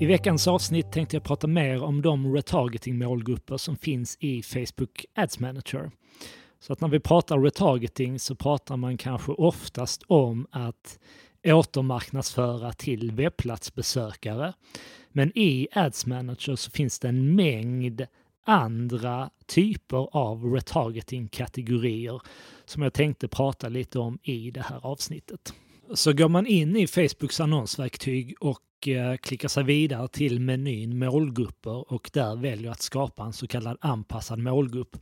I veckans avsnitt tänkte jag prata mer om de retargeting-målgrupper som finns i Facebook Ads Manager. Så att när vi pratar retargeting så pratar man kanske oftast om att återmarknadsföra till webbplatsbesökare. Men i Ads Manager så finns det en mängd andra typer av retargeting-kategorier som jag tänkte prata lite om i det här avsnittet. Så går man in i Facebooks annonsverktyg och Eh, klickar sig vidare till menyn målgrupper och där väljer att skapa en så kallad anpassad målgrupp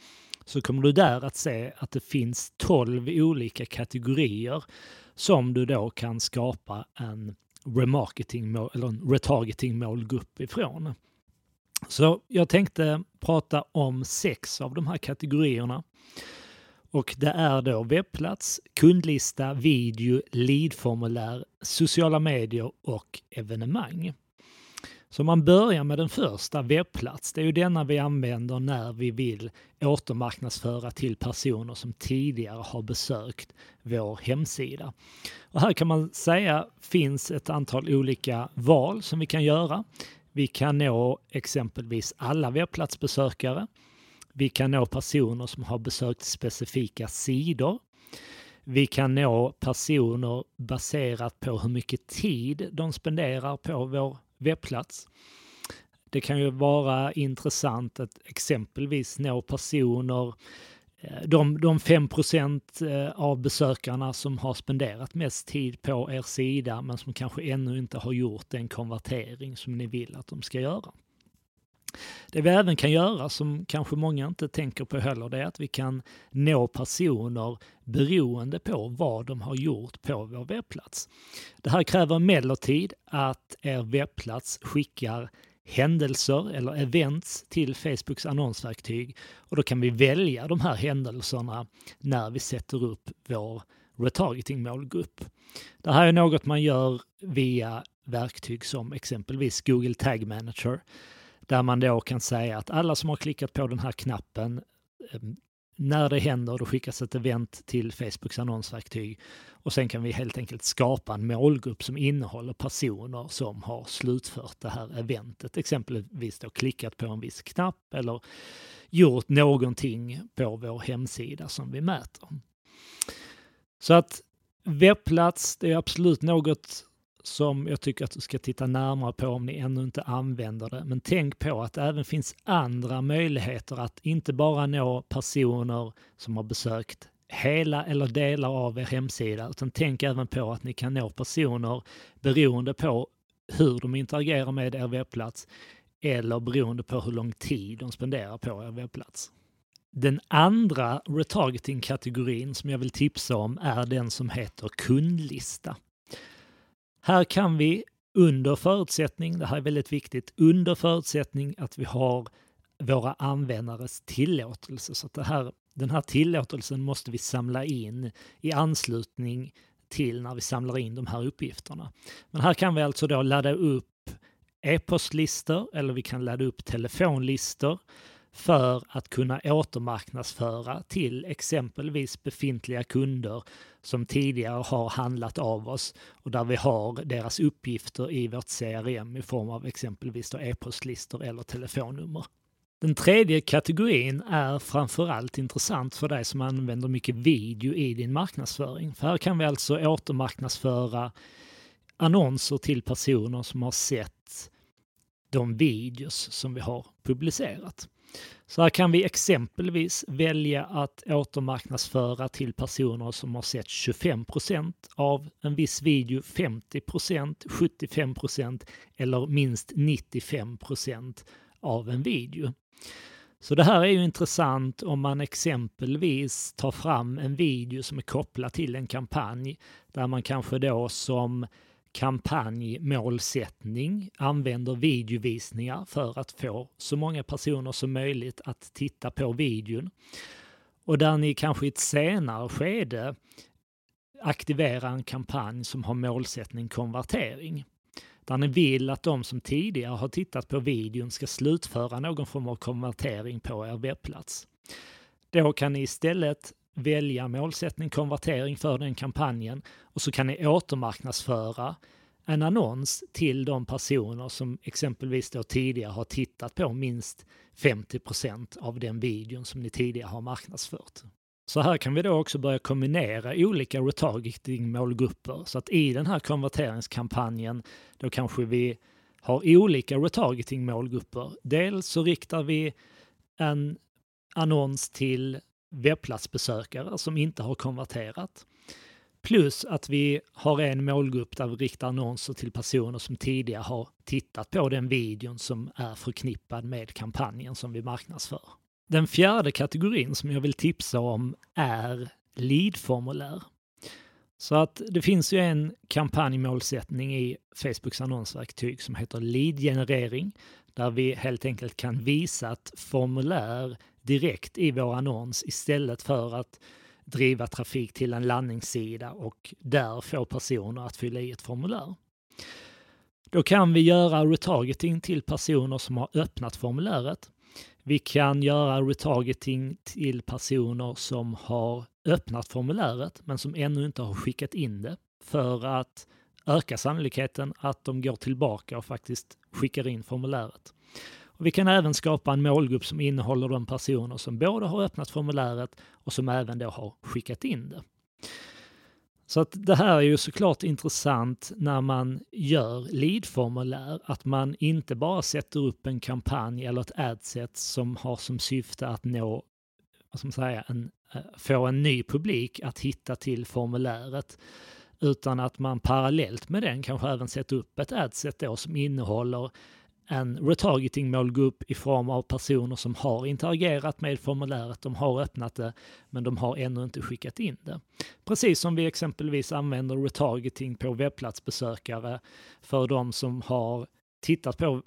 så kommer du där att se att det finns 12 olika kategorier som du då kan skapa en remarketing eller en retargeting målgrupp ifrån. Så jag tänkte prata om sex av de här kategorierna. Och det är då webbplats, kundlista, video, leadformulär, sociala medier och evenemang. Så man börjar med den första, webbplats. Det är ju denna vi använder när vi vill återmarknadsföra till personer som tidigare har besökt vår hemsida. Och här kan man säga finns ett antal olika val som vi kan göra. Vi kan nå exempelvis alla webbplatsbesökare. Vi kan nå personer som har besökt specifika sidor. Vi kan nå personer baserat på hur mycket tid de spenderar på vår webbplats. Det kan ju vara intressant att exempelvis nå personer eh, de, de 5 eh, av besökarna som har spenderat mest tid på er sida men som kanske ännu inte har gjort den konvertering som ni vill att de ska göra. Det vi även kan göra, som kanske många inte tänker på heller, det är att vi kan nå personer beroende på vad de har gjort på vår webbplats. Det här kräver emellertid att er webbplats skickar händelser eller events till Facebooks annonsverktyg och då kan vi välja de här händelserna när vi sätter upp vår retargeting-målgrupp. Det här är något man gör via verktyg som exempelvis Google Tag Manager där man då kan säga att alla som har klickat på den här knappen, ehm, när det händer, då skickas ett event till Facebooks annonsverktyg och sen kan vi helt enkelt skapa en målgrupp som innehåller personer som har slutfört det här eventet, exempelvis då klickat på en viss knapp eller gjort någonting på vår hemsida som vi mäter. Så att webbplats, det är absolut något som jag tycker att du ska titta närmare på om ni ännu inte använder det. Men tänk på att det även finns andra möjligheter att inte bara nå personer som har besökt hela eller delar av er hemsida, utan tänk även på att ni kan nå personer beroende på hur de interagerar med er webbplats eller beroende på hur lång tid de spenderar på er webbplats. Den andra retargeting-kategorin som jag vill tipsa om är den som heter kundlista. Här kan vi under förutsättning, det här är väldigt viktigt, under förutsättning att vi har våra användares tillåtelse. Så att det här, den här tillåtelsen måste vi samla in i anslutning till när vi samlar in de här uppgifterna. Men här kan vi alltså då ladda upp e-postlistor eller vi kan ladda upp telefonlistor för att kunna återmarknadsföra till exempelvis befintliga kunder som tidigare har handlat av oss och där vi har deras uppgifter i vårt CRM i form av exempelvis e-postlistor eller telefonnummer. Den tredje kategorin är framförallt intressant för dig som använder mycket video i din marknadsföring. För här kan vi alltså återmarknadsföra annonser till personer som har sett de videos som vi har publicerat. Så här kan vi exempelvis välja att återmarknadsföra till personer som har sett 25% av en viss video, 50% 75% eller minst 95% av en video. Så det här är ju intressant om man exempelvis tar fram en video som är kopplad till en kampanj där man kanske då som kampanjmålsättning använder videovisningar för att få så många personer som möjligt att titta på videon. Och där ni kanske i ett senare skede aktiverar en kampanj som har målsättning konvertering. Där ni vill att de som tidigare har tittat på videon ska slutföra någon form av konvertering på er webbplats. Då kan ni istället välja målsättning konvertering för den kampanjen och så kan ni återmarknadsföra en annons till de personer som exempelvis då tidigare har tittat på minst 50% av den videon som ni tidigare har marknadsfört. Så här kan vi då också börja kombinera olika retargeting-målgrupper. Så att i den här konverteringskampanjen då kanske vi har olika retargeting-målgrupper. Dels så riktar vi en annons till webbplatsbesökare som inte har konverterat. Plus att vi har en målgrupp där vi riktar annonser till personer som tidigare har tittat på den videon som är förknippad med kampanjen som vi marknadsför. Den fjärde kategorin som jag vill tipsa om är leadformulär. Så att det finns ju en kampanjmålsättning i Facebooks annonsverktyg som heter Leadgenerering där vi helt enkelt kan visa ett formulär direkt i vår annons istället för att driva trafik till en landningssida och där få personer att fylla i ett formulär. Då kan vi göra retargeting till personer som har öppnat formuläret. Vi kan göra retargeting till personer som har öppnat formuläret men som ännu inte har skickat in det för att öka sannolikheten att de går tillbaka och faktiskt skickar in formuläret. Och vi kan även skapa en målgrupp som innehåller de personer som både har öppnat formuläret och som även då har skickat in det. Så att det här är ju såklart intressant när man gör lead-formulär, att man inte bara sätter upp en kampanj eller ett adset som har som syfte att nå, vad ska man säga, en, eh, få en ny publik att hitta till formuläret, utan att man parallellt med den kanske även sätter upp ett adset då som innehåller en retargeting-målgrupp i form av personer som har interagerat med formuläret, de har öppnat det, men de har ännu inte skickat in det. Precis som vi exempelvis använder retargeting på webbplatsbesökare för de som har tittat på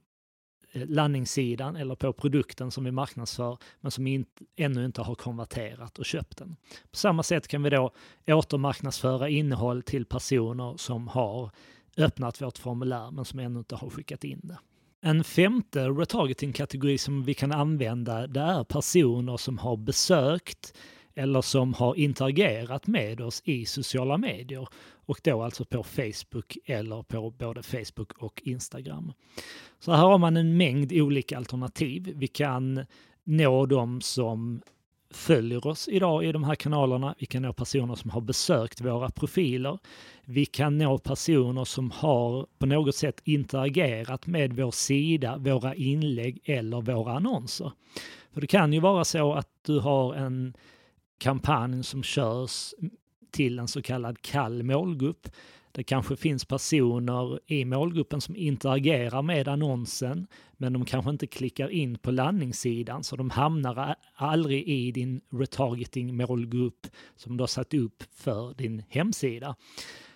landningssidan eller på produkten som vi marknadsför, men som inte, ännu inte har konverterat och köpt den. På samma sätt kan vi då återmarknadsföra innehåll till personer som har öppnat vårt formulär men som ännu inte har skickat in det. En femte retargeting-kategori som vi kan använda det är personer som har besökt eller som har interagerat med oss i sociala medier och då alltså på Facebook eller på både Facebook och Instagram. Så här har man en mängd olika alternativ. Vi kan nå dem som följer oss idag i de här kanalerna. Vi kan nå personer som har besökt våra profiler. Vi kan nå personer som har på något sätt interagerat med vår sida, våra inlägg eller våra annonser. För det kan ju vara så att du har en kampanj som körs till en så kallad kall målgrupp det kanske finns personer i målgruppen som interagerar med annonsen, men de kanske inte klickar in på landningssidan, så de hamnar aldrig i din retargeting-målgrupp som du har satt upp för din hemsida.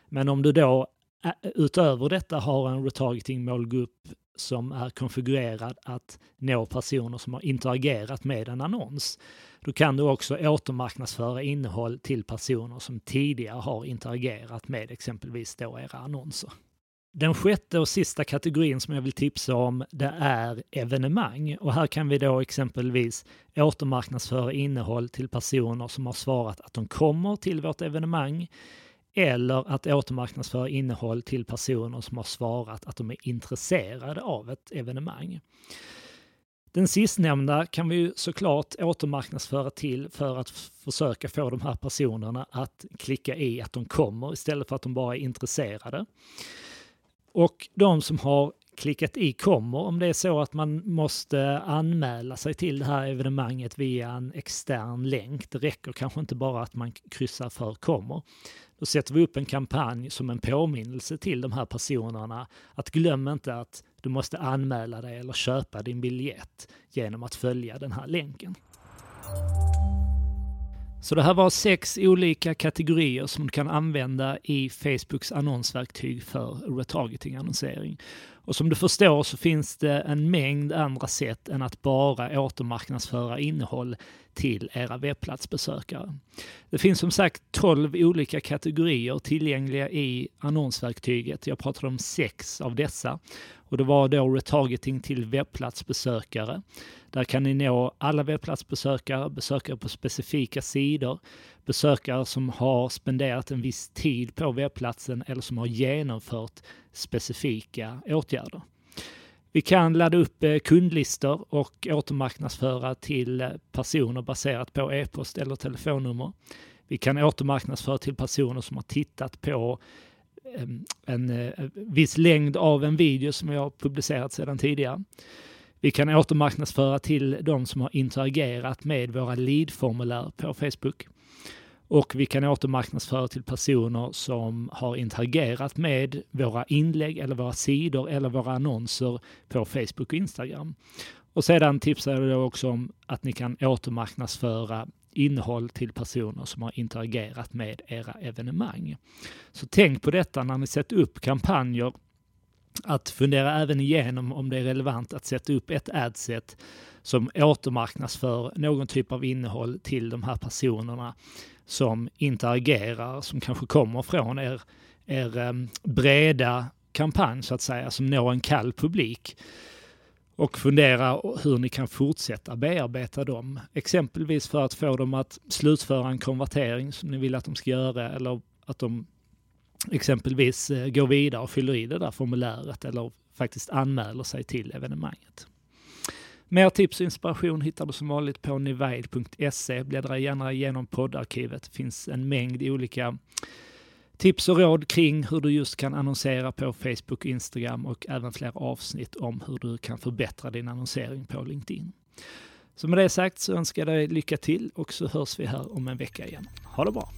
Men om du då utöver detta har en retargeting-målgrupp som är konfigurerad att nå personer som har interagerat med en annons, då kan du också återmarknadsföra innehåll till personer som tidigare har interagerat med exempelvis då era annonser. Den sjätte och sista kategorin som jag vill tipsa om det är evenemang. Och här kan vi då exempelvis återmarknadsföra innehåll till personer som har svarat att de kommer till vårt evenemang eller att återmarknadsföra innehåll till personer som har svarat att de är intresserade av ett evenemang. Den sistnämnda kan vi ju såklart återmarknadsföra till för att försöka få de här personerna att klicka i att de kommer istället för att de bara är intresserade. Och de som har klickat i kommer, om det är så att man måste anmäla sig till det här evenemanget via en extern länk. Det räcker kanske inte bara att man kryssar för kommer. Då sätter vi upp en kampanj som en påminnelse till de här personerna att glöm inte att du måste anmäla dig eller köpa din biljett genom att följa den här länken. Så det här var sex olika kategorier som du kan använda i Facebooks annonsverktyg för retargeting-annonsering. Och som du förstår så finns det en mängd andra sätt än att bara återmarknadsföra innehåll till era webbplatsbesökare. Det finns som sagt 12 olika kategorier tillgängliga i annonsverktyget. Jag pratade om sex av dessa och det var då retargeting till webbplatsbesökare. Där kan ni nå alla webbplatsbesökare, besökare på specifika sidor, besökare som har spenderat en viss tid på webbplatsen eller som har genomfört specifika åtgärder. Vi kan ladda upp eh, kundlistor och återmarknadsföra till eh, personer baserat på e-post eller telefonnummer. Vi kan återmarknadsföra till personer som har tittat på ehm, en, eh, viss längd av en video som jag har publicerat sedan tidigare. Vi kan återmarknadsföra till de som har interagerat med våra leadformulär på Facebook. Och vi kan återmarknadsföra till personer som har interagerat med våra inlägg eller våra sidor eller våra annonser på Facebook och Instagram. Och sedan tipsar jag då också om att ni kan återmarknadsföra innehåll till personer som har interagerat med era evenemang. Så tänk på detta när ni sätter upp kampanjer att fundera även igenom om det är relevant att sätta upp ett adset som återmarknadsför någon typ av innehåll till de här personerna som interagerar, som kanske kommer från er, er eh, breda kampanj så att säga, som når en kall publik. Och fundera hur ni kan fortsätta bearbeta dem. Exempelvis för att få dem att slutföra en konvertering som ni vill att de ska göra eller att de exempelvis eh, går vidare och fyller i det där formuläret eller faktiskt anmäler sig till evenemanget. Mer tips och inspiration hittar du som vanligt på nivaid.se. Bläddra gärna igenom poddarkivet. Det finns en mängd olika tips och råd kring hur du just kan annonsera på Facebook och Instagram och även fler avsnitt om hur du kan förbättra din annonsering på LinkedIn. Så med det sagt så önskar jag dig lycka till och så hörs vi här om en vecka igen. Ha det bra!